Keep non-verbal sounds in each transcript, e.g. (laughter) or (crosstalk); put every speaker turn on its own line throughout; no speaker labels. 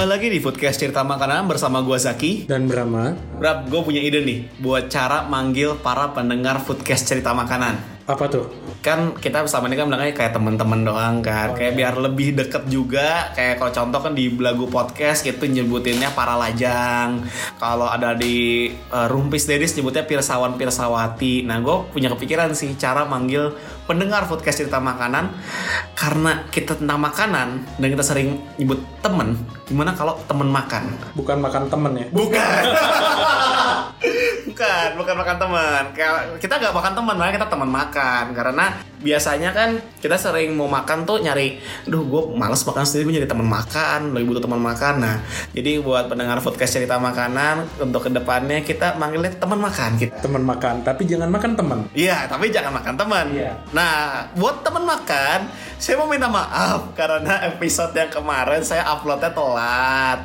Kembali lagi di Foodcast Cerita Makanan bersama gua Zaki.
Dan Brahma,
Brab, gue punya ide nih buat cara manggil para pendengar Foodcast Cerita Makanan.
Apa tuh?
Kan kita selama ini kan bilangnya kayak teman-teman doang kan, kayak biar lebih deket juga. Kayak kalau contoh kan di belagu podcast gitu nyebutinnya para lajang. Kalau ada di eh, Rumpis Dedis nyebutnya pirsawan pirsawati. Nah, gue punya kepikiran sih cara manggil pendengar Foodcast Cerita Makanan karena kita tentang makanan dan kita sering nyebut temen. Gimana kalau temen makan?
Bukan makan temen ya?
Bukan. (laughs) bukan, bukan makan teman. Kita nggak makan teman, makanya kita teman makan. Karena biasanya kan kita sering mau makan tuh nyari, duh gue males makan sendiri, gue nyari teman makan, lagi butuh teman makan. Nah, jadi buat pendengar podcast cerita makanan untuk ke depannya kita manggilnya teman makan kita.
Temen makan, tapi jangan makan temen.
Iya, tapi jangan makan teman.
Iya.
Nah, buat teman makan, saya mau minta maaf karena episode yang kemarin saya uploadnya telat.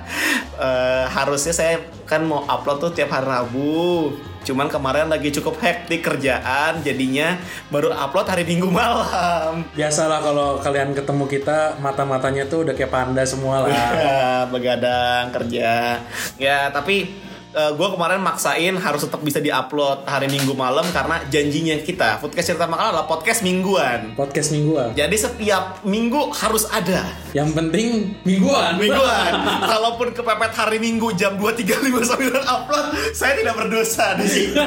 Eh, harusnya saya kan mau upload tuh tiap hari Rabu. Cuman kemarin lagi cukup hektik kerjaan, jadinya baru upload hari Minggu malam.
Biasalah kalau kalian ketemu kita, mata-matanya tuh udah kayak panda semua lah.
Ya, (laughs) begadang kerja. Ya, tapi gue kemarin maksain harus tetap bisa diupload hari Minggu malam karena janjinya kita podcast cerita makanan adalah podcast mingguan.
Podcast mingguan.
Jadi setiap minggu harus ada
Yang penting mingguan.
mingguan. (laughs) Kalaupun kepepet hari Minggu jam 2.35 sambil upload, saya tidak berdosa di situ.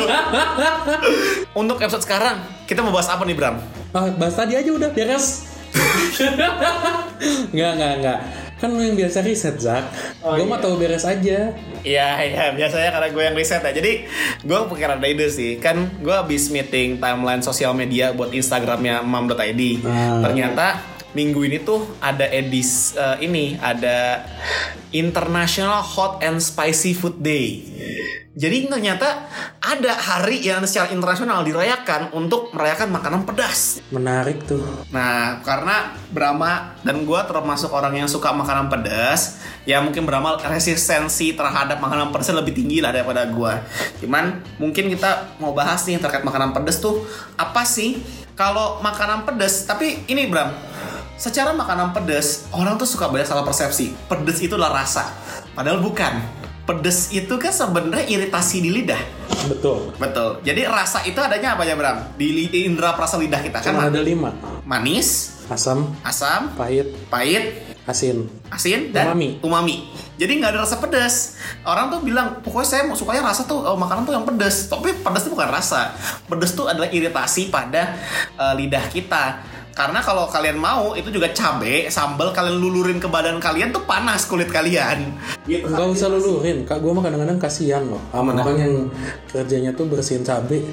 (laughs) Untuk episode sekarang, kita mau bahas apa nih Bram?
Ah, bahas tadi aja udah beres. (laughs) Enggak, enggak, enggak. Kan lu yang biasa riset, Zak.
Oh,
gue
iya.
mah tahu beres aja.
Iya, iya. Biasanya karena gue yang riset ya. Jadi, gue pikiran ada ide sih. Kan gue habis meeting timeline sosial media buat Instagramnya mam.id.
Ah.
Ternyata minggu ini tuh ada edis eh, ini ada International Hot and Spicy Food Day. Jadi ternyata ada hari yang secara internasional dirayakan untuk merayakan makanan pedas.
Menarik tuh.
Nah, karena Brahma dan gue termasuk orang yang suka makanan pedas, ya mungkin Brahma resistensi terhadap makanan pedas lebih tinggi lah daripada gue. Cuman mungkin kita mau bahas nih terkait makanan pedas tuh apa sih kalau makanan pedas? Tapi ini Bram, secara makanan pedas orang tuh suka banyak salah persepsi. Pedas itu adalah rasa, padahal bukan. Pedas itu kan sebenarnya iritasi di lidah.
Betul.
Betul. Jadi rasa itu adanya apa ya Bram? Di indera perasa lidah kita kan
Cuma ada lima.
manis,
Asam,
asam,
pahit,
pahit,
asin.
asin dan
Umami.
umami. Jadi nggak ada rasa pedas. Orang tuh bilang pokoknya saya sukanya rasa tuh oh, makanan tuh yang pedas. Tapi pedas itu bukan rasa. Pedas tuh adalah iritasi pada eh, lidah kita. Karena kalau kalian mau itu juga cabe, sambal kalian lulurin ke badan kalian tuh panas kulit kalian. Gitu.
Enggak usah lulurin, kak gue mah kadang-kadang kasihan loh sama
Mana?
orang yang kerjanya tuh bersihin cabe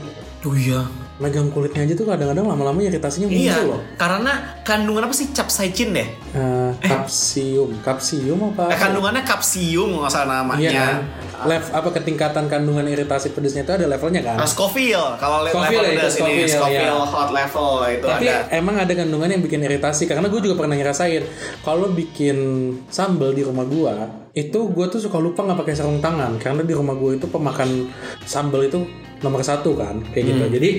Oh iya.
Megang kulitnya aja tuh kadang-kadang lama-lama iritasinya muncul
Iya,
loh.
karena kandungan apa sih? Capsaicin deh?
Eh, kapsium. Kapsium apa?
Eh, kandungannya kapsium nggak salah namanya.
iya kan? Lev, apa ketingkatan kandungan iritasi pedesnya itu ada levelnya kan?
Ah, Scoville. Kalau le-
Scoville
level
ya,
pedas
itu
ini
Scoville,
Scoville
ya.
hot level itu
tapi
ada.
emang ada kandungan yang bikin iritasi? Karena gue juga pernah ngerasain kalau bikin sambal di rumah gua itu gue tuh suka lupa nggak pakai sarung tangan. Karena di rumah gue itu pemakan sambal itu nomor satu kan kayak gitu. Jadi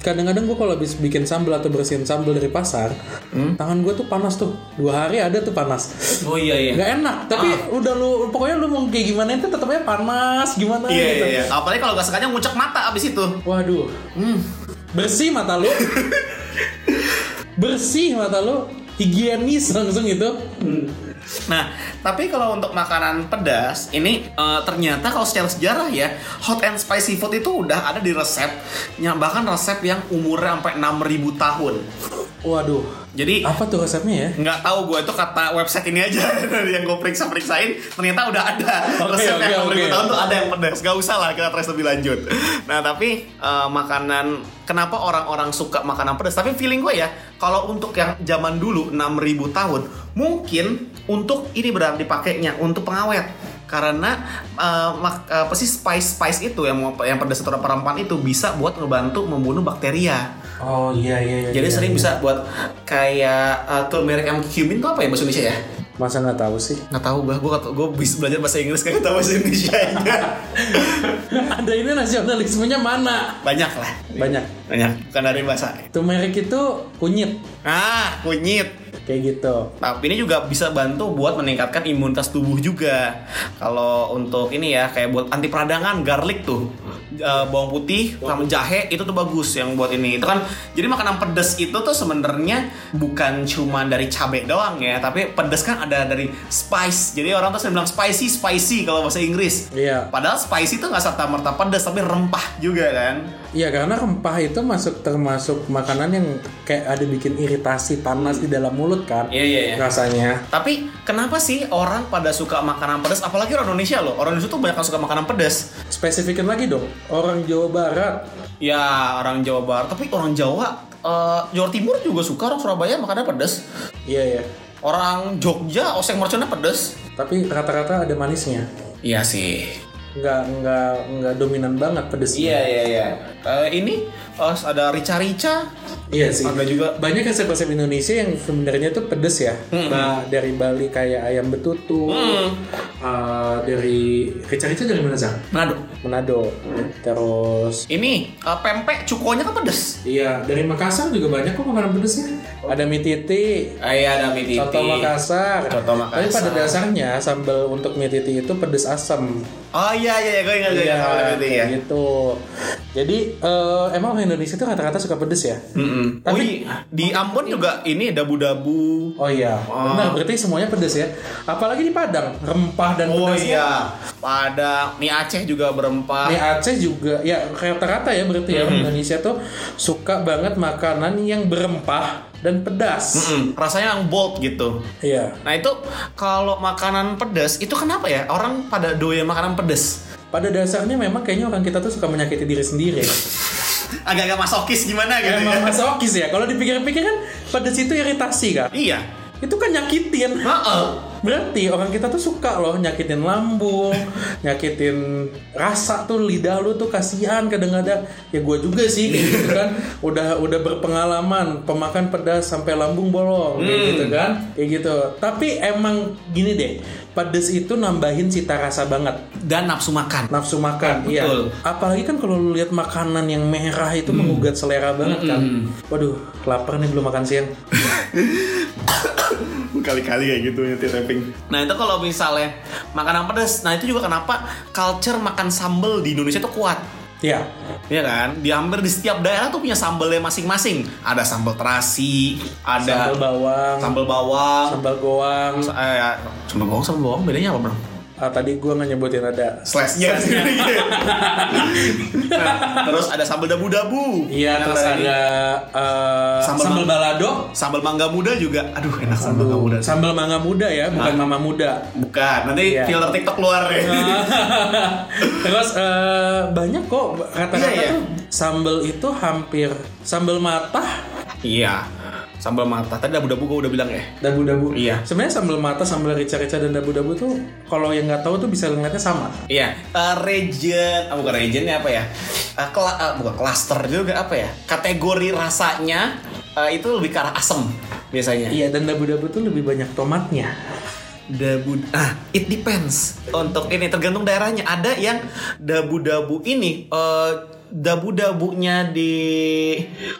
kadang-kadang gue kalau habis bikin sambal atau bersihin sambal dari pasar tangan gue tuh panas tuh. Dua hari ada tuh panas.
Oh iya iya.
nggak enak. Tapi udah lu pokoknya lu mau kayak gimana itu tetapnya panas. Gimana
Iya,
gitu.
iya, iya. Apalagi kalau gak sengaja ngucek mata abis itu.
waduh. Bersih mata lu. (laughs) Bersih mata lu. Higienis langsung itu
Nah, tapi kalau untuk makanan pedas, ini eh, ternyata kalau secara sejarah ya, hot and spicy food itu udah ada di resep, yang bahkan resep yang umurnya sampai 6000 tahun.
Waduh,
Jadi
apa tuh resepnya ya?
nggak tahu gue itu kata website ini aja (laughs) yang gue periksa periksain ternyata udah ada
Oke,
resep
oke,
yang
oke.
gue tahu tuh ada yang pedas gak usah lah kita trace lebih lanjut nah tapi eh, makanan kenapa orang-orang suka makanan pedas tapi feeling gue ya kalau untuk yang zaman dulu 6000 tahun mungkin untuk ini benar dipakainya untuk pengawet karena eh, mak- apa sih spice spice itu yang yang pedas atau rempah-rempahan itu bisa buat ngebantu membunuh bakteria
Oh iya iya. iya
jadi
iya,
sering
iya.
bisa buat kayak uh, turmeric and cumin itu apa ya bahasa Indonesia ya?
Masa nggak tahu sih?
Nggak tahu gue, gue gue bisa belajar bahasa Inggris kayak tahu bahasa Indonesia (laughs)
Ada ini nasionalismenya mana?
Banyak lah,
Banyak.
banyak. Bukan dari bahasa.
Turmeric itu kunyit
Ah, kunyit.
Kayak gitu.
Tapi ini juga bisa bantu buat meningkatkan imunitas tubuh juga. Kalau untuk ini ya kayak buat anti peradangan, garlic tuh. Eh, bawang putih sama jahe itu tuh bagus yang buat ini. Itu kan jadi makanan pedas itu tuh sebenarnya bukan cuma dari cabai doang ya, tapi pedas kan ada dari spice. Jadi orang tuh sering bilang spicy, spicy kalau bahasa Inggris.
Iya.
Padahal spicy itu nggak serta merta pedas tapi rempah juga kan.
Iya karena rempah itu masuk termasuk makanan yang kayak ada bikin iritasi panas di dalam mulut kan.
Iya, iya, iya.
Rasanya.
Tapi kenapa sih orang pada suka makanan pedas? Apalagi orang Indonesia loh. Orang Indonesia tuh banyak yang suka makanan pedas.
Spesifikin lagi dong. Orang Jawa Barat.
Ya orang Jawa Barat, tapi orang Jawa, eh, Jawa Timur juga suka orang Surabaya makannya pedas.
Iya ya.
Orang Jogja oseng merconnya pedas.
Tapi rata-rata ada manisnya.
Iya sih.
Nggak nggak nggak dominan banget pedesnya.
iya iya. Eh, ini eh, ada rica-rica.
Iya sih.
Ada juga-
banyak resep-resep Indonesia yang sebenarnya tuh pedes ya. Nah, dari Bali kayak ayam betutu. Uh, dari rica-rica dari mana Zang?
Manado.
Manado. Terus
Ini eh, pempek cukonya kan pedas.
iya dari Makassar juga banyak kok makanan pedesnya. Ada mie titi,
Ah, iya ada mie titi.
soto Makassar.
Soto
Tapi pada
Makassar.
dasarnya sambal untuk mie titi itu pedes asam.
Oh iya iya, iya gue ingat gue
Iya,
ingat sama mie titi ya.
gitu. Jadi eh, emang orang Indonesia tuh rata-rata suka pedes ya?
Mm-mm.
Tapi-
oh, iya. di Ambon juga ini dabu-dabu.
Oh iya, benar. Berarti semuanya pedes ya. Apalagi di Padang, rempah dan
Oh
pedasnya.
iya, Padang, mie Aceh juga
Mie Aceh juga, ya rata-rata ya berarti ya orang Indonesia tuh suka banget makanan yang berempah dan pedas.
Mm-mm, rasanya yang bold gitu.
Iya.
Nah itu kalau makanan pedas itu kenapa ya orang pada doyan makanan pedas?
Pada dasarnya memang kayaknya orang kita tuh suka menyakiti diri sendiri. (laughs)
Agak-agak masokis gimana gitu ya?
Emang masokis ya. Kalau dipikir-pikir kan pedas itu iritasi kan.
Iya.
Itu kan nyakitin.
Heeh.
Berarti orang kita tuh suka loh nyakitin lambung, nyakitin rasa tuh lidah lu tuh kasihan kadang-kadang. Ya gue juga sih kayak gitu kan. (laughs) Udah udah berpengalaman pemakan pedas sampai lambung bolong kayak gitu kan. Kayak gitu. Tapi emang gini deh, pedas itu nambahin cita rasa banget.
Dan nafsu makan.
Nafsu makan, iya.
Betul.
Apalagi kan kalau lu lihat makanan yang merah itu mengugat selera banget kan. Waduh, lapar nih belum makan siang. (coughs)
Kali-kali kayak gitu nyetir rapping. Nah itu kalau misalnya makanan pedas, nah itu juga kenapa culture makan sambal di Indonesia tuh kuat.
Iya.
Iya kan? Di hampir di setiap daerah tuh punya sambalnya masing-masing. Ada sambal terasi, ada
Sambal bawang,
sambal bawang,
sambal goang.
Eh, ya, sambal bawang sambal bawang bedanya apa bro?
Ah, tadi gue nggak nyebutin ada
Slash ya. (laughs) nah, terus ada sambal dabu-dabu.
Iya,
Yang
terus ada eh,
Sambal
sambal, balado,
sambal mangga muda juga. Aduh, enak sambal mangga muda.
sambal mangga muda ya, bukan mama muda.
Bukan, nanti
Iya.
filter TikTok keluar ya. (laughs)
terus eh, banyak kok rata-rata
Iya, iya.
tuh sambal itu hampir sambal matah,
iya. Sambal mata. Tadi dabu-dabu gue udah bilang ya.
dabu-dabu.
Iya.
Sebenarnya sambal matah, sambal rica-rica dan dabu-dabu tuh kalau yang nggak tahu tuh bisa ngeliatnya sama.
Iya, Eh, region, ah, bukan regionnya apa ya? Eh, kela- ah, bukan cluster juga apa ya? Kategori rasanya eh, itu lebih ke arah asem biasanya.
Iya, dan dabu-dabu tuh lebih banyak tomatnya.
Dabu ah it depends untuk ini tergantung daerahnya ada yang dabu-dabu ini eh, dabu-dabunya di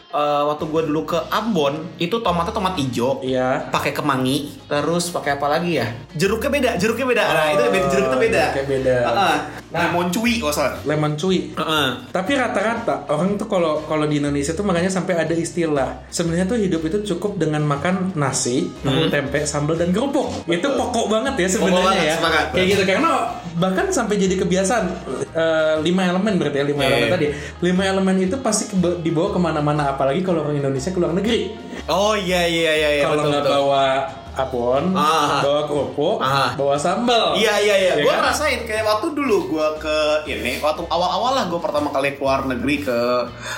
eh, waktu gue dulu ke Ambon itu tomatnya tomat hijau
Iya.
pakai kemangi terus pakai apa lagi ya jeruknya beda jeruknya beda nah itu beda jeruknya beda
jeruknya beda.
Heeh. lemon cuy kalau salah
Lemon cuy.
Heeh.
Tapi rata-rata orang tuh kalau kalau di Indonesia tuh makanya sampai ada istilah sebenarnya tuh hidup itu cukup dengan makan nasi, tahu tempe, sambal dan kerupuk. Itu pokok banget ya sebenarnya ya.
sepakat.
Kayak gitu karena bahkan sampai jadi kebiasaan eh, lima elemen berarti ya lima
Iya,
elemen
iya.
tadi. Lima elemen itu pasti keba- dibawa ke mana-mana apalagi kalau orang Indonesia ke luar negeri.
Oh iya iya iya iya
Kalau nggak bawa abon,
Ah.
bawa kerupuk,
Ah.
bawa sambal.
Iya iya iya,
Ya
gue
kan?
ngerasain kayak waktu dulu gue ke ini, waktu awal-awal lah gue pertama kali keluar negeri ke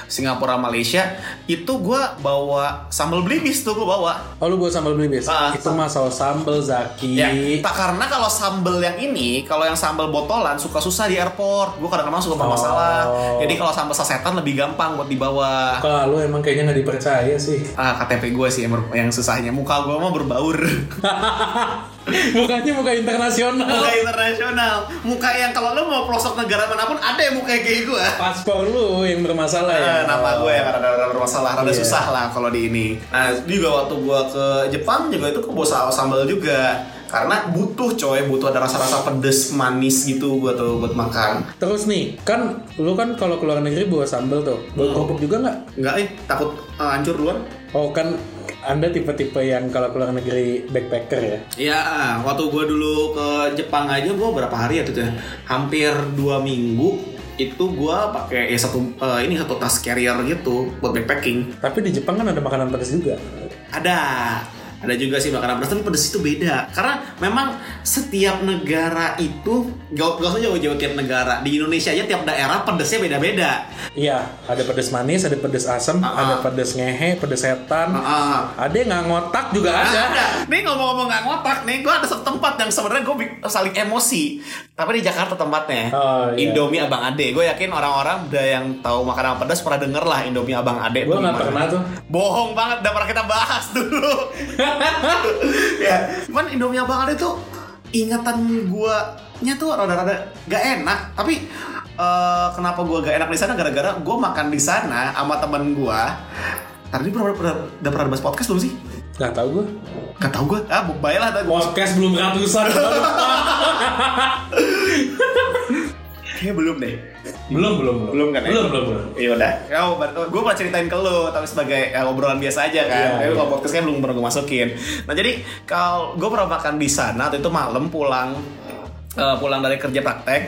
Singapura Malaysia, itu gue bawa sambal belibis tuh gue bawa.
Oh lu bawa sambal belibis?
Ah,
Itu mah saus sambal Zaki.
Ya, tak karena kalau sambal yang ini, kalau yang sambal botolan suka susah di airport. Gue kadang-kadang suka bermasalah.
Oh.
Jadi kalau sambal sasetan lebih gampang buat dibawa.
Kalau lu emang kayaknya nggak dipercaya sih.
Ah, KTP gue sih yang, yang susahnya. Muka gue mah berbaur. (laughs)
Mukanya muka internasional.
muka internasional. Muka yang kalau lo mau pelosok negara mana pun ada yang muka kayak gue.
Paspor lu yang bermasalah ya.
Eh, nama gue yang rada-rada bermasalah, rada
Iya.
susah lah kalau di ini. Nah, juga waktu gue ke Jepang juga itu ke saus sambal juga. Karena butuh coy, butuh ada rasa-rasa pedes, manis gitu buat tuh buat makan.
Terus nih, kan lu kan kalau keluar negeri bawa sambal tuh. Bawa kerupuk juga nggak?
Enggak eh, takut eh, hancur duluan.
Oh kan anda tipe-tipe yang kalau keluar negeri backpacker ya?
Iya, waktu gue dulu ke Jepang aja gue berapa hari ya tuh ya? Hampir dua minggu itu gue pakai ya satu eh, ini satu tas carrier gitu buat backpacking.
Tapi di Jepang kan ada makanan pedas juga.
Ada, ada juga sih makanan pedas tapi pedas itu beda karena memang setiap negara itu gak, gak usah jauh-jauh tiap negara di Indonesia aja tiap daerah pedasnya beda-beda.
Iya, ada pedas manis, ada pedas asam,
Ah,
ada
ah.
pedas ngehe, pedas setan.
Ah,
Ada yang nggak ngotak juga ada.
ada. Nih ngomong-ngomong nggak ngotak nih, gue ada satu tempat yang sebenarnya gue saling emosi. Tapi di Jakarta tempatnya.
Oh, iya.
Indomie Abang Ade. Gue yakin orang-orang udah yang tahu makanan pedas pernah denger lah Indomie Abang Ade.
Gue nggak pernah tuh.
Bohong banget, udah pernah kita bahas dulu. (laughs) (laughs) ya, cuman Indomie Abang Ade tuh ingatan nya tuh rada-rada gak enak. Tapi eh, kenapa gua gak enak di sana gara-gara gue makan di sana sama temen gua. Tadi pernah, pernah, udah pernah bahas podcast belum sih?
Nggak tahu gue.
Gak tau gue, ah baiklah tadi
Podcast belum ratusan. (laughs)
Kayaknya belum deh
belum, belum, belum.
Belum kan ya?
Belum, belum, belum.
Iya udah. Ya, gue pernah ceritain ke lu, tapi sebagai ya, obrolan biasa aja kan.
Iya,
Tapi
iya.
kalau podcast kan belum pernah gue masukin. Nah jadi kalau gue pernah makan di sana, waktu itu malam pulang eh, pulang dari kerja praktek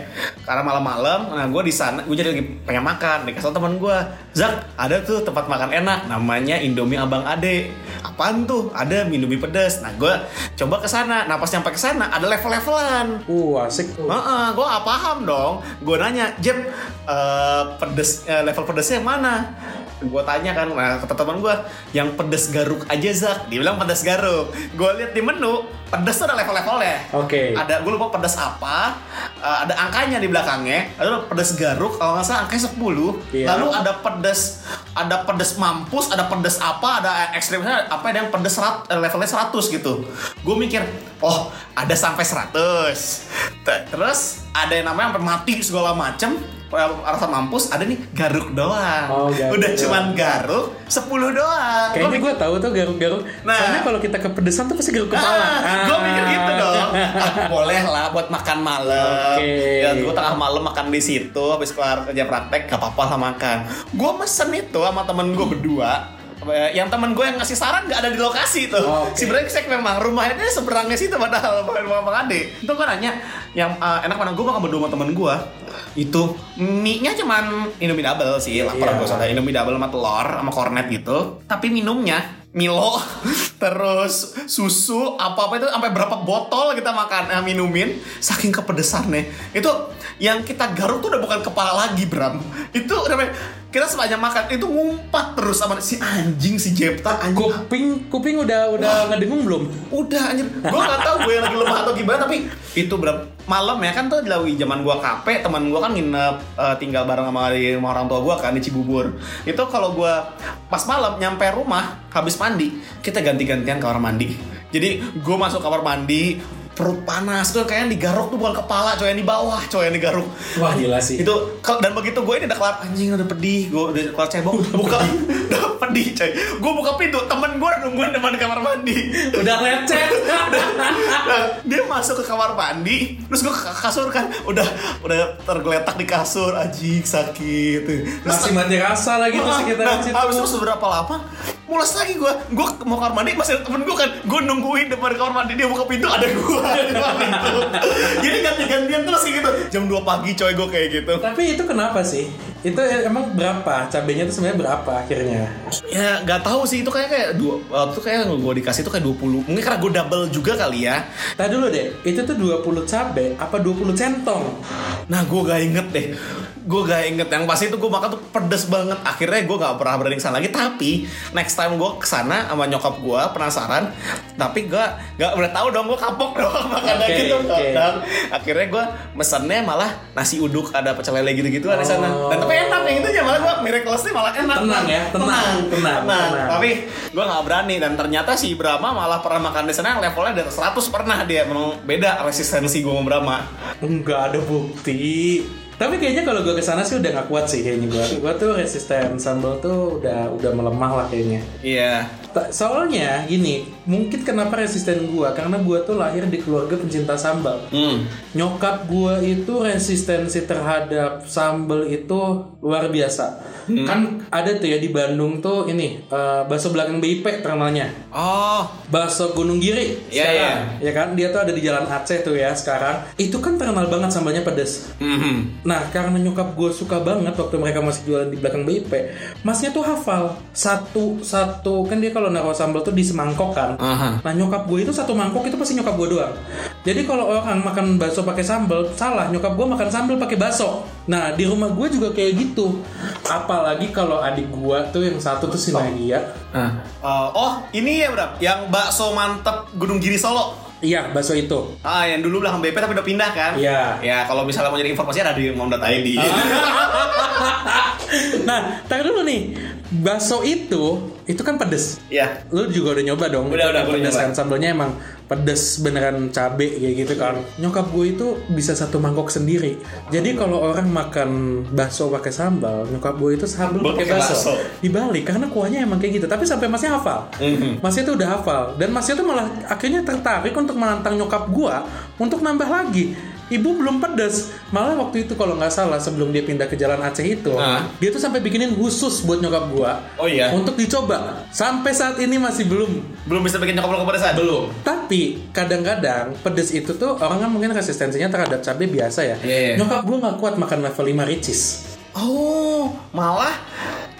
karena malam-malam nah gue di sana gue jadi lagi pengen makan dikasih teman gue Zak ada tuh tempat makan enak namanya Indomie Abang Ade apaan tuh ada Indomie pedas nah gue coba ke sana nah pas nyampe ke sana ada level-levelan
Uh, asik tuh.
Heeh, gue gak paham dong. Gue nanya, Jeb, eh, pedes eh, level pedesnya yang mana? Gue tanya kan, nah, kata teman gue, yang pedes garuk aja Zak. Dia bilang pedes garuk. Gue lihat di menu, pedes tuh ada level-levelnya.
Oke.
Ada, gue lupa pedes apa. eh, ada angkanya di belakangnya. Lalu pedes garuk, kalau nggak salah angkanya 10.
Iya.
Lalu ada pedes, ada pedes mampus, ada pedes apa, ada ekstrimnya apa ada yang pedes serat, eh, levelnya 100 gitu. Gue mikir, oh ada sampai 100. T- Terus ada yang namanya sampai mati segala macem rasa mampus ada nih garuk doang.
Oh, garuk
Udah
doang.
cuman garuk 10 doang.
Kayaknya gue tahu tuh garuk-garuk.
Nah.
Soalnya kalau kita kepedesan tuh pasti garuk kepala.
Ah, gue mikir gitu dong. Ah, boleh lah buat makan malam.
Oke.
Ya, gue tengah malam makan di situ, habis kelar kerja praktek, gak apa-apa lah makan. Gue mesen itu sama temen gue berdua. Eh, Yang temen gue yang ngasih saran gak ada di lokasi tuh.
Oke.
Si brengsek memang rumahnya seberangnya situ padahal bukan rumah Bang Ade. Itu gue nanya, yang eh, enak mana gue makan berdua sama temen gue. Itu mie-nya cuman Indomie double sih, lapar
Iya.
gue soalnya Indomie double sama telur sama kornet gitu. Tapi minumnya Milo, (laughs) terus susu, apa-apa itu sampai berapa botol kita makan eh, minumin saking kepedesannya. Itu yang kita garuk tuh udah bukan kepala lagi, Bram. Itu udah kita sepanjang makan itu ngumpat terus sama si anjing si Jepta anjing.
Kuping, kuping udah udah ngedengung belum?
Udah anjir, gue gak tahu gue lagi lemah atau gimana tapi itu berapa malam ya kan tuh lagi zaman gue KP teman gue kan nginep eh, tinggal bareng sama orang tua gue kan di Cibubur itu kalau gue pas malam nyampe rumah habis mandi kita ganti-gantian kamar mandi jadi gue masuk kamar mandi perut panas tuh kayak yang digaruk tuh bukan kepala coy yang di bawah coy yang digaruk.
Wah gila sih.
itu dan begitu gue ini udah kelar anjing udah pedih gue udah kelar cebok buka (laughs) udah pedih coy. Gue buka pintu temen gue nungguin depan kamar mandi.
Udah lecet. (laughs)
Nah, dia masuk ke kamar mandi terus gue ke kasur kan udah udah tergeletak di kasur anjing sakit. Terus
Masih mati rasa lagi tuh sekitaran
nah,
situ.
habis itu seberapa lama? Mulas lagi gue gue mau kamar mandi masih temen gue kan. Gue nungguin depan kamar mandi dia buka pintu ada gue itu. (laughs) Jadi ganti-gantian terus kayak gitu. Jam 2 pagi coy gue kayak gitu.
Tapi itu kenapa sih? Itu emang berapa? Cabenya itu sebenarnya berapa akhirnya?
Ya nggak tahu sih itu kayak kayak dua waktu kayak gue dikasih itu kayak 20 mungkin karena gue double juga kali ya.
Tadi dulu deh, itu tuh 20 cabe apa 20 centong?
Nah gue gak inget deh Gue gak inget. Yang pasti itu gue makan tuh pedes banget. Akhirnya gue gak pernah berani ke sana lagi. Tapi next time gue ke sana sama nyokap gue Penasaran. Tapi gue gak boleh tahu dong Gue kapok dong (laughs) makannya
Oke,
gitu
oke.
Dan akhirnya gue mesennya malah Nasi uduk ada pecel lele gitu-gitu di sana.
Oh.
Dan tapi enak yang itu malah gue miraculously malah enak
Tenang ya, tenang, tenang, tenang.
Tapi gue gak berani. Dan ternyata si Brahma malah pernah makan di sana. Levelnya dari 100 pernah dia. Memang beda resistensi gue sama Brahma.
Enggak ada bukti. Tapi kayaknya kalau gue ke sana sih udah gak kuat sih kayaknya gue. Gue tuh resisten sambal tuh udah udah melemah lah kayaknya.
Iya
Ta- Soalnya gini, mungkin kenapa resisten gue karena gue tuh lahir di keluarga pencinta sambal.
Hmm.
Nyokap gue itu resistensi terhadap sambal itu luar biasa. Kan ada tuh ya di Bandung tuh ini eh, bakso belakang BIP terkenalnya.
Oh,
Bakso Gunung Giri
Iya,
sekarang, ya kan? Dia tuh ada di Jalan Aceh tuh ya sekarang. Itu kan terkenal banget sambalnya pedes.
mhm.
Nah, karena nyokap gue suka banget waktu mereka masih jualan di belakang BIP, masnya tuh hafal satu satu kan dia kalau naruh sambal tuh di semangkok kan.
Aha.
Nah, nyokap gue itu satu mangkok itu pasti nyokap gue doang. Jadi kalau orang makan bakso pakai sambal, salah. Nyokap gue makan sambal pakai bakso. Nah, di rumah gue juga kayak gitu. Apalagi kalau adik gue tuh yang satu tuh si Nadia.
Uh, oh, ini ya bro, yang bakso mantep Gunung Giri Solo.
Iya, bakso itu.
Ah, yang dulu belakang BP tapi udah pindah kan?
Iya.
Ya, kalau misalnya mau nyari informasi ada di mom.id. (laughs)
nah, tar dulu nih. Bakso itu itu kan pedes.
Iya.
Lu juga udah nyoba dong.
Udah, udah,
pedes
nyoba.
kan sambelnya emang pedes beneran cabe kayak gitu kan. Nyokap gue itu bisa satu mangkok sendiri. Jadi kalau orang makan bakso pakai sambal, nyokap gue itu sambal
Pakai
bakso. Dibalik karena kuahnya emang kayak gitu. Tapi sampai masnya hafal.
Mhm.
Masnya tuh udah hafal dan masnya tuh malah akhirnya tertarik untuk menantang nyokap gua untuk nambah lagi. Ibu belum pedes, malah waktu itu kalau nggak salah sebelum dia pindah ke Jalan Aceh itu,
Ah.
dia tuh sampai bikinin khusus buat nyokap gua
Oh iya.
untuk dicoba. Sampai saat ini masih belum.
Belum bisa bikin nyokap lo kepedesan? Belum.
Tapi kadang-kadang pedes itu tuh orang kan mungkin resistensinya terhadap cabai biasa ya.
Iya, iya.
Nyokap gua nggak kuat makan level 5 ricis.
Oh, malah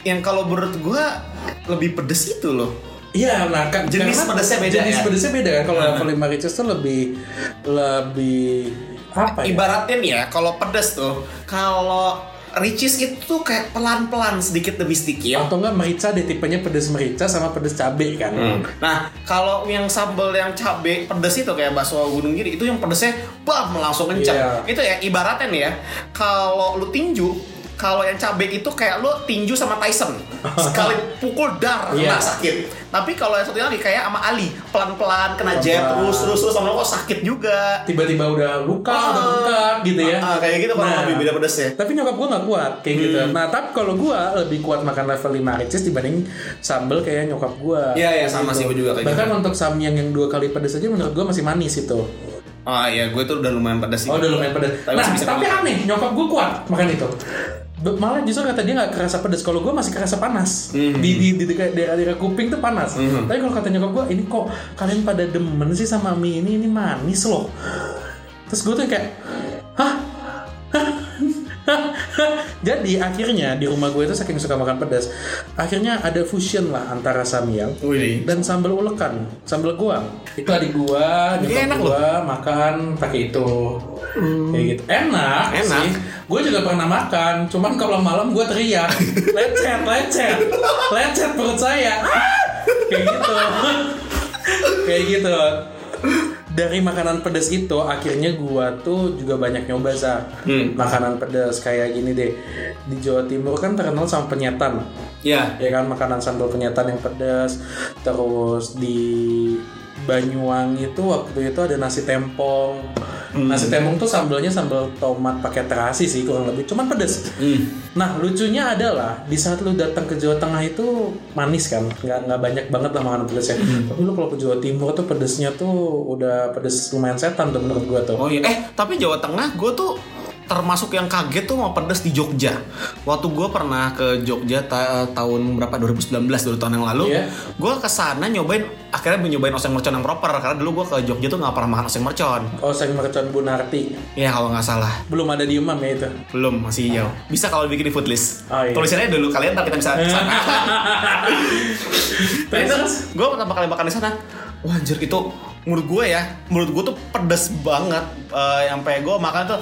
yang kalau menurut gua lebih pedes itu loh.
Iya, nah kan
Jenis pedesnya beda
Jenis
ya?
pedesnya beda kan. Kalau
Ah.
level 5 ricis tuh lebih lebih apa ya?
Ibaratnya nih ya, kalau pedes tuh, kalau Ricis itu kayak pelan-pelan sedikit demi sedikit.
Atau enggak merica deh tipenya pedes merica sama pedes cabai kan.
Nah, kalau yang sambal yang cabe pedes itu kayak bakso gunung giri itu yang pedesnya bam langsung kencang.
Iya.
Itu ya ibaratnya nih ya, kalau lu tinju, kalau yang cabe itu kayak lu tinju sama Tyson. Sekali pukul dar
Iya.
kena sakit. Tapi kalau yang satu lagi kayak sama Ali, pelan-pelan kena jab terus terus terus sama kok sakit juga.
Tiba-tiba udah luka,
Ah.
udah bengkak gitu ya.
Ah, kayak gitu kalau
Nah,
lebih beda.
Tapi nyokap gue nggak kuat kayak gitu.
Hmm.
Nah, tapi kalau gue lebih kuat makan level 5 ricis dibanding sambel kayak nyokap gue.
Iya, iya, sama sih, gua juga kayak
Bahkan
gitu.
untuk samyang yang dua kali pedes aja menurut gue masih manis itu.
Ah iya, gue tuh udah lumayan pedes sih.
Oh, udah lumayan pedes.
Tapi
nah, tapi aneh, nyokap gue kuat makan itu. Malah justru kata dia nggak kerasa pedes. Kalau gue masih kerasa panas.
Mhm.
Di di di dekat daerah-daerah kuping tuh panas.
Mhm.
Tapi kalau kata nyokap gue, ini kok kalian pada demen sih sama mie ini? Ini manis loh. Terus gue tuh kayak, hah? (laughs) Jadi akhirnya di rumah gue itu saking suka makan pedas, akhirnya ada fusion lah antara samyang
Wih.
dan sambal ulekan, sambal goang. Itu adik gua, nyokap
enak
gua makan pakai itu. Kayak gitu. Enak,
Enak.
sih. Gue juga pernah makan, cuman kalau malam gue teriak, (laughs) lecet, lecet, lecet perut saya. Ah! Kayak gitu. (laughs) Kayak gitu. Dari makanan pedas itu akhirnya gua tuh juga banyak nyoba sa
Hmm.
makanan pedas kayak gini deh di Jawa Timur kan terkenal sama penyetan
Iya.
ya kan makanan sambal penyetan yang pedas terus di Banyuwangi itu waktu itu ada nasi tempong. Nasi tempong tuh sambalnya sambal tomat pakai terasi sih kurang lebih. Cuman pedas
Hmm.
nah lucunya adalah di saat lu datang ke Jawa Tengah itu manis kan? Nggak nggak banyak banget lah makanan pedasnya tapi lu kalau ke Jawa Timur tuh pedasnya tuh udah pedes lumayan setan tuh menurut gua tuh.
Oh iya. Eh, tapi Jawa Tengah gue tuh termasuk yang kaget tuh mau pedes di Jogja. Waktu gue pernah ke Jogja ta- tahun berapa 2019 dua tahun yang lalu.
Iya.
Gue ke sana nyobain akhirnya nyobain oseng mercon yang proper karena dulu gue ke Jogja tuh nggak pernah makan oseng mercon.
Oseng mercon Bunarti.
Ya kalau nggak salah
Belum ada di Umam ya itu.
belum masih jauh. Bisa kalau bikin di footlist.
Oh, iya.
Tulisannya dulu kalian ntar kita bisa ke sana. Itu (laughs) gue pertama kali makan di sana. Wah anjir itu menurut gue ya, menurut gue tuh pedes banget. Eh, sampai gue makan tuh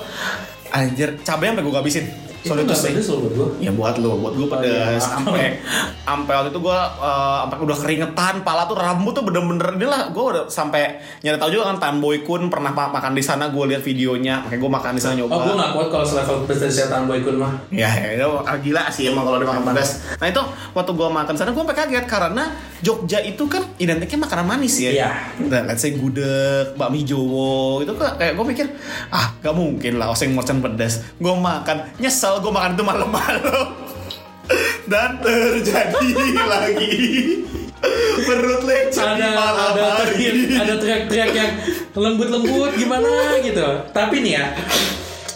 anjir cabenya sampai gue habisin.
Itu
Soalnya
nggak
sih-
pedes loh buat gue.
Ya buat lo, buat gue
Oh, iya.
pedes. Sampai sampai waktu itu gue eh, sampai udah keringetan, pala tuh rambut tuh bener-bener ini lah. Gue udah sampai nyari tahu juga kan Tan Boy Kun pernah ma- makan di sana. Gue lihat videonya, makanya gue makan di sana nyoba.
Oh, gue nggak kuat kalau selevel pedesnya Tanboy Kun mah.
Ya, ya, itu gila sih emang kalau dimakan pedas. Nah itu waktu gua makan sana gua sampai kaget karena Jogja itu kan identiknya makanan manis ya.
Iya.
Nah, let's say gudeg, bakmi Jowo itu kok kayak gue pikir ah gak mungkin lah oseng mercon pedas. Gue makan nyesel gue makan itu malam-malam (laughs) dan terjadi (laughs) lagi perut lecet
ada
malam
ada
hari.
teriak ada teriak-teriak yang lembut-lembut gimana gitu tapi nih ya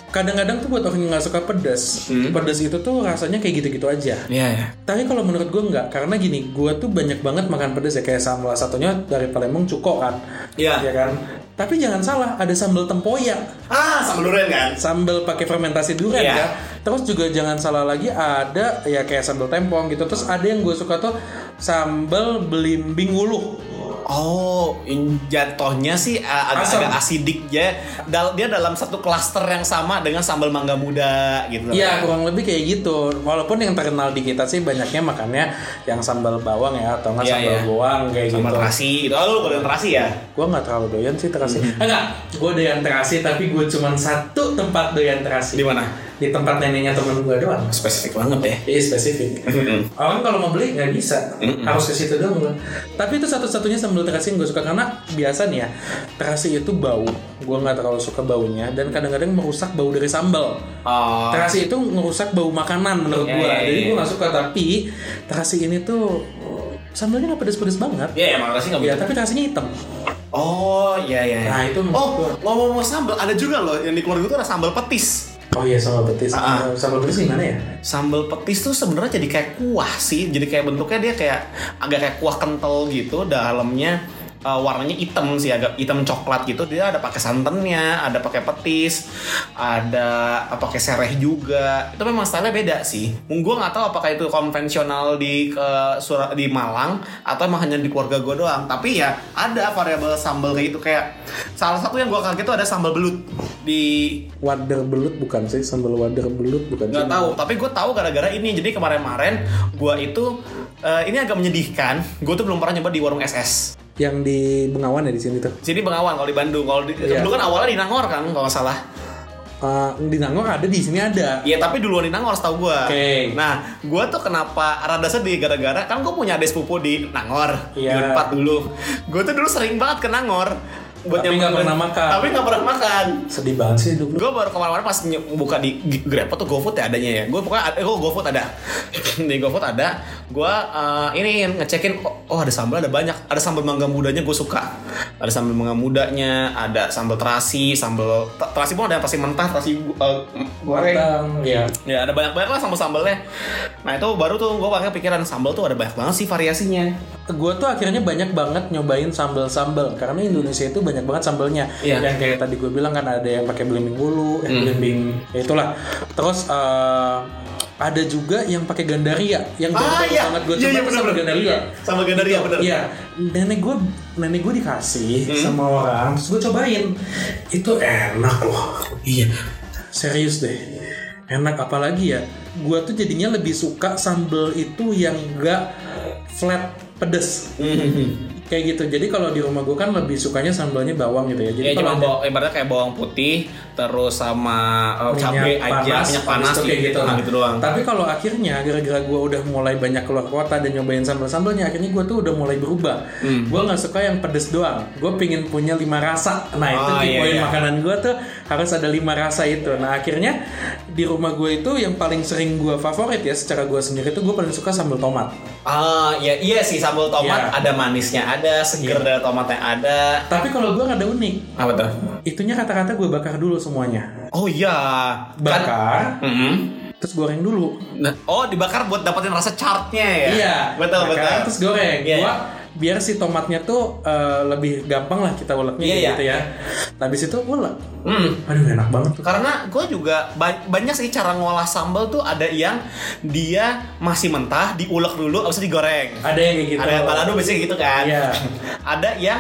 kadang-kadang tuh buat orang yang nggak suka pedas pedas itu tuh rasanya kayak gitu-gitu aja
Iya ya.
tapi kalau menurut gue nggak karena gini gue tuh banyak banget makan pedas ya kayak salah satunya dari Palembang cuko kan
Iya.
ya kan tapi jangan salah ada sambal tempoyak
Ah, sambal durian kan?
sambal pakai fermentasi durian
Iya.
ya. Terus juga jangan salah lagi ada ya kayak sambal tempong gitu. Terus ada yang gue suka tuh sambal belimbing ulu.
Oh, in- jatuhnya sih agak,
Asam.
agak asidik ya. Dal- dia dalam satu klaster yang sama dengan sambal mangga muda gitu.
Iya kurang lebih kayak gitu. Walaupun yang terkenal di kita sih banyaknya makannya yang sambal bawang ya atau nggak
Iya,
sambal
iya.
bawang kayak
Sambal
gitu.
terasi gitu. Oh, lu kalau terasi ya?
Gue nggak terlalu doyan sih terasi. Eh, Enggak, gue doyan terasi tapi gue cuma satu tempat doyan terasi.
Di mana?
Di tempat neneknya temen gue doang.
Spesifik banget ya.
Iya spesifik. Orang kalau mau beli nggak bisa, harus ke situ dong. Tapi itu satu-satunya sambal terasi yang gue suka karena biasa nih ya terasi itu bau. Gue nggak terlalu suka baunya dan kadang-kadang merusak bau dari sambal.
Oh,
Terasi itu merusak bau makanan menurut
Iya,
gue.
iya,
Jadi
iya.
gue nggak suka. Tapi terasi ini tuh sambalnya nggak pedes-pedes banget.
ya emang terasi nggak
Ya tapi terasinya hitam.
Oh, iya iya.
Nah, itu
Oh,
gua.
ngomong-ngomong sambal, ada juga loh yang di keluarga tuh ada sambal petis.
Oh iya sambal petis.
Ah.
Sambal petis gimana ya?
Sambal petis tuh sebenarnya jadi kayak kuah sih. Jadi kayak bentuknya dia kayak agak kayak kuah kental gitu. Dalamnya uh, warnanya hitam sih, agak hitam coklat gitu. Dia ada pakai santannya, ada pakai petis, ada uh, pakai sereh juga. Itu memang stylenya beda sih. Gue nggak tahu apakah itu konvensional di ke Sura- di Malang atau emang hanya di keluarga gue doang. Tapi ya ada variabel sambal kayak gitu. Kayak salah satu yang gue kaget itu ada sambal belut di
Wader belut bukan sih sambal wader belut bukan
nggak tahu tapi gue tahu gara-gara ini jadi kemarin-kemarin gue itu eh, ini agak menyedihkan gue tuh belum pernah nyoba di warung SS
Yang di Bengawan ya di sini tuh.
sini Bengawan kalau di Bandung kalau di,
Iya.
dulu kan awalnya di Nangor kan kalau nggak salah
Uh, di Nangor ada di sini ada.
Iya tapi duluan di Nangor setahu gue
Oke.
Nah gue tuh kenapa rada sedih gara-gara Kan gue punya adik sepupu di Nangor Di
Iya.
Unpad dulu Gue tuh dulu sering banget ke Nangor buat
Tapi nggak pernah makan.
Tapi nggak pernah makan
Sedih banget sih hidup lu.
Gue baru kemarin-kemarin pas buka di Grab atau GoFood ya adanya ya. Gue pokoknya ada, oh GoFood ada. (laughs) di GoFood ada. Gue eh, ini ngecekin oh, ada sambal ada banyak. Ada sambal mangga mudanya gue suka. Ada sambal mangga mudanya, ada sambal terasi, sambal terasi pun ada yang pasti mentah, terasi eh, goreng.
Matang, ya.
Ya ada banyak-banyak lah sambal-sambalnya. Nah itu baru tuh gue pakai pikiran sambal tuh ada banyak banget sih variasinya.
Gue tuh akhirnya banyak banget nyobain sambal-sambal karena Indonesia itu banyak banget sambalnya.
Iya.
Yang kayak tadi gue bilang kan ada yang pakai belimbing bulu, eh, belimbing ya itulah. Terus eh, ada juga yang pakai gandaria yang
Ah, iya.
banget gue
Iya,
coba
iya, bener,
sambal
bener.
gandaria.
Sambal gandaria,
Gitu.
bener.
Iya, nenek gue nenek gue dikasih
Hmm.
sama orang, terus gue cobain. Itu enak loh.
Iya.
Serius deh. Enak apalagi ya. Gua tuh jadinya lebih suka sambal itu yang enggak flat pedes. Kayak gitu. Jadi kalau di rumah gue kan lebih sukanya sambalnya bawang gitu ya. Jadi
Ya
kalau
cuma
ada
bawang, ibaratnya kayak bawang putih terus sama uh, cabai aja, minyak panas
itu kayak gitu.
Nah, gitu doang.
Tapi kalau akhirnya gara-gara gue udah mulai banyak keluar kota dan nyobain sambal-sambalnya, akhirnya gue tuh udah mulai berubah.
Hmm.
Gue nggak suka yang pedes doang. Gue pingin punya lima rasa. Nah itu
Oh,
di
iya,
poin
iya.
makanan gue tuh harus ada lima rasa itu. Nah akhirnya di rumah gue itu yang paling sering gue favorit ya secara gue sendiri tuh gue paling suka sambal tomat.
Ah, ya iya sih sambal tomat
Iya.
ada manisnya ada, seger dari tomatnya ada.
Tapi kalau gue ada unik.
Apa tuh?
Itunya kata-kata gue bakar dulu semuanya.
Oh iya.
Bakar,
Mm-mm.
terus goreng dulu.
Nah, oh dibakar buat dapetin rasa chartnya ya?
Iya.
Betul
bakar,
betul.
Terus goreng.
Iya,
Gua
iya.
biar si tomatnya tuh eh, lebih gampang lah kita uleknya kayak
iya.
gitu ya. Nah, habis itu ulek.
Hmm.
Aduh enak banget tuh.
Karena gue juga ba- banyak sih cara ngolah sambal tuh ada yang dia masih mentah diulek dulu abis itu digoreng.
Ada yang kayak gitu.
Ada yang balado biasanya gitu kan.
Iya. (laughs)
ada yang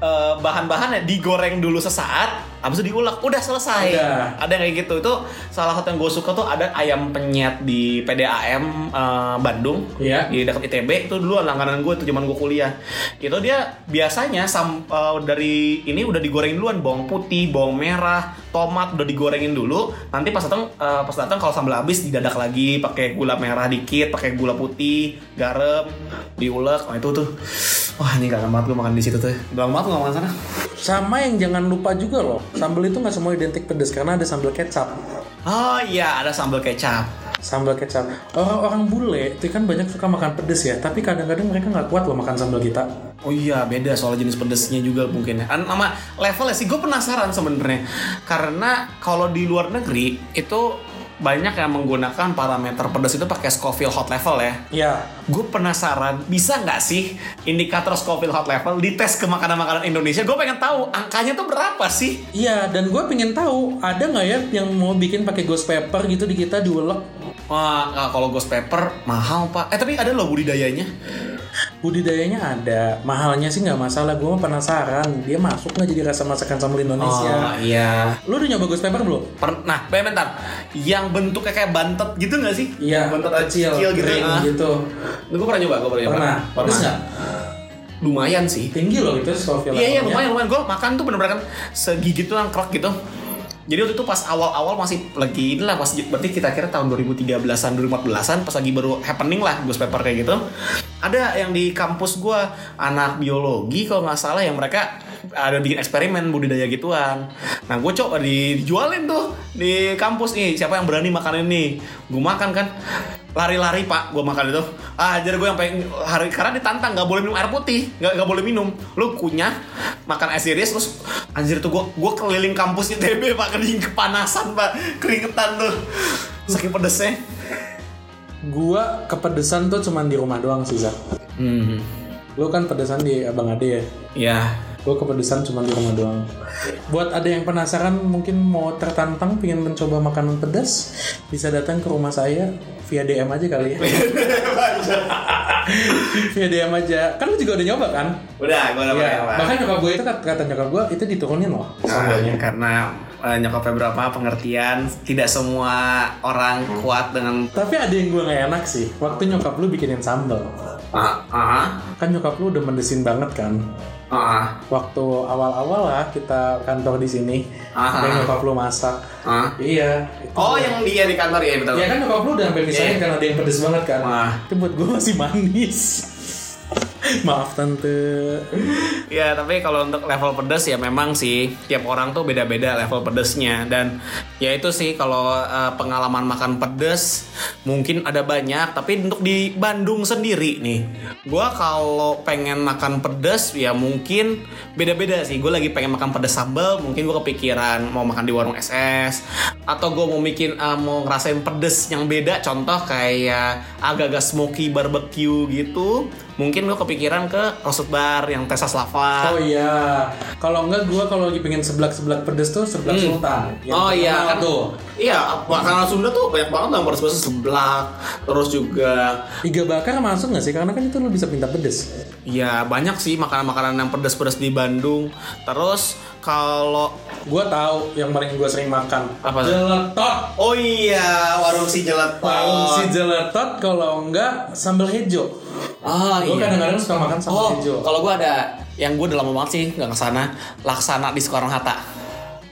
eh, bahan-bahannya digoreng dulu sesaat, abis itu diulek, udah selesai.
Udah.
Ada yang kayak gitu. Itu salah satu yang gue suka tuh ada ayam penyet di PDAM eh, Bandung.
Iya.
Di dekat ITB itu dulu langganan gue tuh zaman gue kuliah. Itu dia biasanya sam, eh, dari ini udah digoreng duluan bawang putih, bawang merah, tomat udah digorengin dulu. Nanti pas datang eh, pas datang kalau sambal habis didadak lagi pakai gula merah dikit, pakai gula putih, garam, diulek. Nah itu tuh wah ini kangen banget gue makan di situ tuh. Lama banget gue nggak makan sana.
Sama yang jangan lupa juga loh, sambal itu nggak semua identik pedas karena ada sambal kecap.
Oh iya ada sambal kecap.
Sambal kecap. Orang-orang bule itu kan banyak suka makan pedas ya, tapi kadang-kadang mereka nggak kuat loh makan sambal kita.
Oh iya beda soal jenis pedesnya juga mungkin ya. Sama levelnya sih gue penasaran sebenarnya karena kalau di luar negeri itu banyak yang menggunakan parameter pedas itu pakai Scoville hot level ya.
Ya,
Gue penasaran bisa nggak sih indikator Scoville hot level dites ke makanan-makanan Indonesia? Gue pengen tahu angkanya tuh berapa sih?
iya. Dan gue pengen tahu ada nggak ya yang mau bikin pakai ghost pepper gitu di kita diulek.
Wah ah, kalau ghost pepper mahal pak. Eh tapi ada loh budidayanya.
Budidayanya ada, mahalnya sih nggak masalah. Gue mah penasaran, dia masuk nggak jadi rasa masakan sambal Indonesia.
Oh iya.
Lu udah nyoba ghost pepper belum?
Per- nah, bentar, yang bentuknya kayak bantet gitu nggak sih?
Iya,
bentet
kecil,
kecil gitu.
kering
ah.
gitu.
Gue pernah nyoba, gue pernah.
Pernah? Pedes nggak?
Lumayan sih.
Tinggi loh itu Scoville
Iya iya lumayan lumayan. Gue makan tuh bener-bener kan segigit tuh yang krek gitu. Jadi waktu itu pas awal-awal masih lagi inilah pas berarti kita kira tahun 2013-an 2014-an pas lagi baru happening lah ghost pepper kayak gitu. Ada yang di kampus gua anak biologi kalau nggak salah yang mereka ada bikin eksperimen budidaya gituan. Nah gue coba di- dijualin tuh di kampus nih siapa yang berani makan ini. Gue makan kan lari-lari pak gue makan itu ah jadi gue yang pengen hari karena ditantang nggak boleh minum air putih nggak nggak boleh minum lu kunyah makan es iris terus anjir tuh gue gue keliling kampus ITB (laughs) pak kering kepanasan pak keringetan tuh saking pedesnya
Gua kepedesan tuh cuman di rumah doang sih, Zak.
hmm
Lu kan pedesan di Abang Ade ya?
ya
Gue kepedesan cuma di rumah doang. Buat ada yang penasaran mungkin mau tertantang pengen mencoba makanan pedas, bisa datang ke rumah saya via DM aja kali ya. via DM (laughs) aja. Kan lu juga udah nyoba kan?
udah gue udah
Iya.
pernah
Bahkan nyokap gue itu kata, nyokap gue itu diturunin loh.
Nah, karena eh, nyokapnya berapa pengertian tidak semua orang kuat dengan
Tapi ada yang gue gak enak sih. Waktu nyokap lu bikinin sambal.
ah ah
Kan nyokap lu udah mendesin banget kan.
ah
Waktu awal-awal lah kita kantor di sini,
Ah.
ada nyokap lu masak.
ah
Iya. itu.
oh yang dia di kantor ya betul
Ya kan nyokap lu udah sampai misalnya
Iya.
kan ada yang pedes banget kan.
Wah.
Itu buat gue masih manis. Maaf tante.
Ya tapi kalau untuk level pedas ya memang sih tiap orang tuh beda-beda level pedesnya. Dan ya itu sih kalau eh, pengalaman makan pedas mungkin ada banyak tapi untuk di Bandung sendiri nih gua kalau pengen makan pedas ya mungkin beda-beda sih. Gue lagi pengen makan pedas sambal mungkin gua kepikiran mau makan di warung SS atau gue mau bikin eh, mau ngerasain pedas yang beda. Contoh kayak agak-agak smoky barbecue gitu mungkin gue kepikiran ke roasted bar yang Texas lava
Oh iya. Kalau enggak gue kalau lagi pengen seblak-seblak pedes tuh seblak sultan. Yang
oh iya kan
tuh.
iya makanan Sunda tuh banyak banget yang pedas seblak terus juga
Iga bakar masuk nggak sih? Karena kan itu lu bisa minta pedes.
ya banyak sih makanan-makanan yang pedas-pedas di Bandung terus kalau
Gue tahu yang paling gue sering makan.
Apa?
Jeletot.
oh iya warung si jeletot
Warung si jeletot kalau enggak sambal hejo.
ah
Gue kadang-kadang suka makan sambal
oh
hejo.
kalau gue ada yang gue udah lama banget sih nggak ke sana laksana di Soekarno Hatta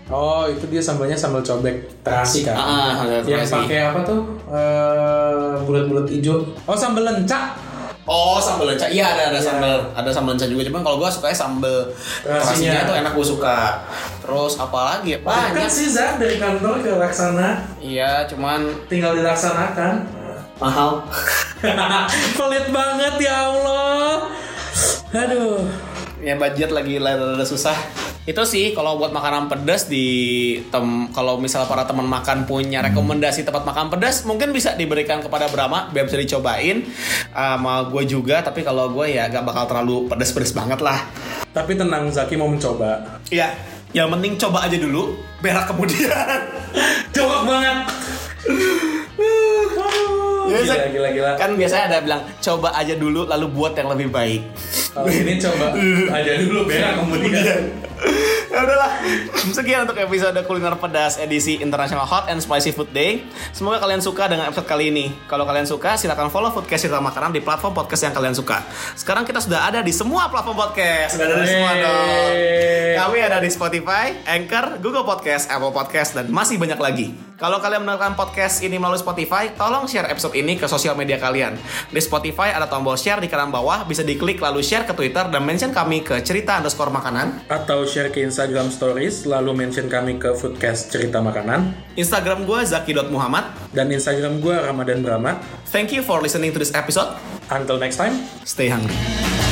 Oh itu dia sambalnya sambal cobek terasi kan?
Ah, sambal
yang pakai apa tuh? Eh, bulat-bulat hijau. Oh sambal lencak.
Oh sambal lenca, iya ada ada sambal ada sambal lenca juga cuman kalau gue suka sambal terasinya itu enak gue suka. Terus apa lagi ya?
Kan
Banyak.
sih Zak dari kantor ke Laksana
Iya cuman
tinggal dilaksanakan.
mahal. (laughs)
Pelit banget ya Allah. Aduh.
Ya budget lagi lada susah. Itu sih kalau buat makanan pedas di tem kalau misal para teman makan punya rekomendasi tempat makan pedas mungkin bisa diberikan kepada Brahma biar bisa dicobain sama gue juga tapi kalau gue ya gak bakal terlalu pedas-pedas banget lah.
Tapi tenang, Zaki mau mencoba.
Iya, yang penting coba aja dulu, berak kemudian. (laughs)
Jorok banget. Gila, gila, gila.
Kan biasanya ada bilang coba aja dulu lalu buat yang lebih baik.
Kalau ini coba (laughs) aja dulu berak kemudian. (laughs)
ya udahlah. Sekian untuk episode kuliner pedas edisi International Hot and Spicy Food Day. Semoga kalian suka dengan episode kali ini. Kalau kalian suka silahkan follow Foodcast Cerita Makanan di platform podcast yang kalian suka. Sekarang kita sudah ada di semua platform podcast. Sudah ada di semua dong. Kami ada di Spotify, Anchor, Google Podcast, Apple Podcast, dan masih banyak lagi. Kalau kalian mendengarkan podcast ini melalui Spotify, tolong share episode ini ke sosial media kalian. Di Spotify ada tombol share di kanan bawah, bisa diklik lalu share ke Twitter dan mention kami ke cerita underscore makanan.
Atau share ke Instagram Stories, lalu mention kami ke Foodcast Cerita Makanan.
Instagram gue zaki.muhammad.
Dan Instagram gue Ramadan Brahma.
Thank you for listening to this episode.
Until next time.
Stay hungry.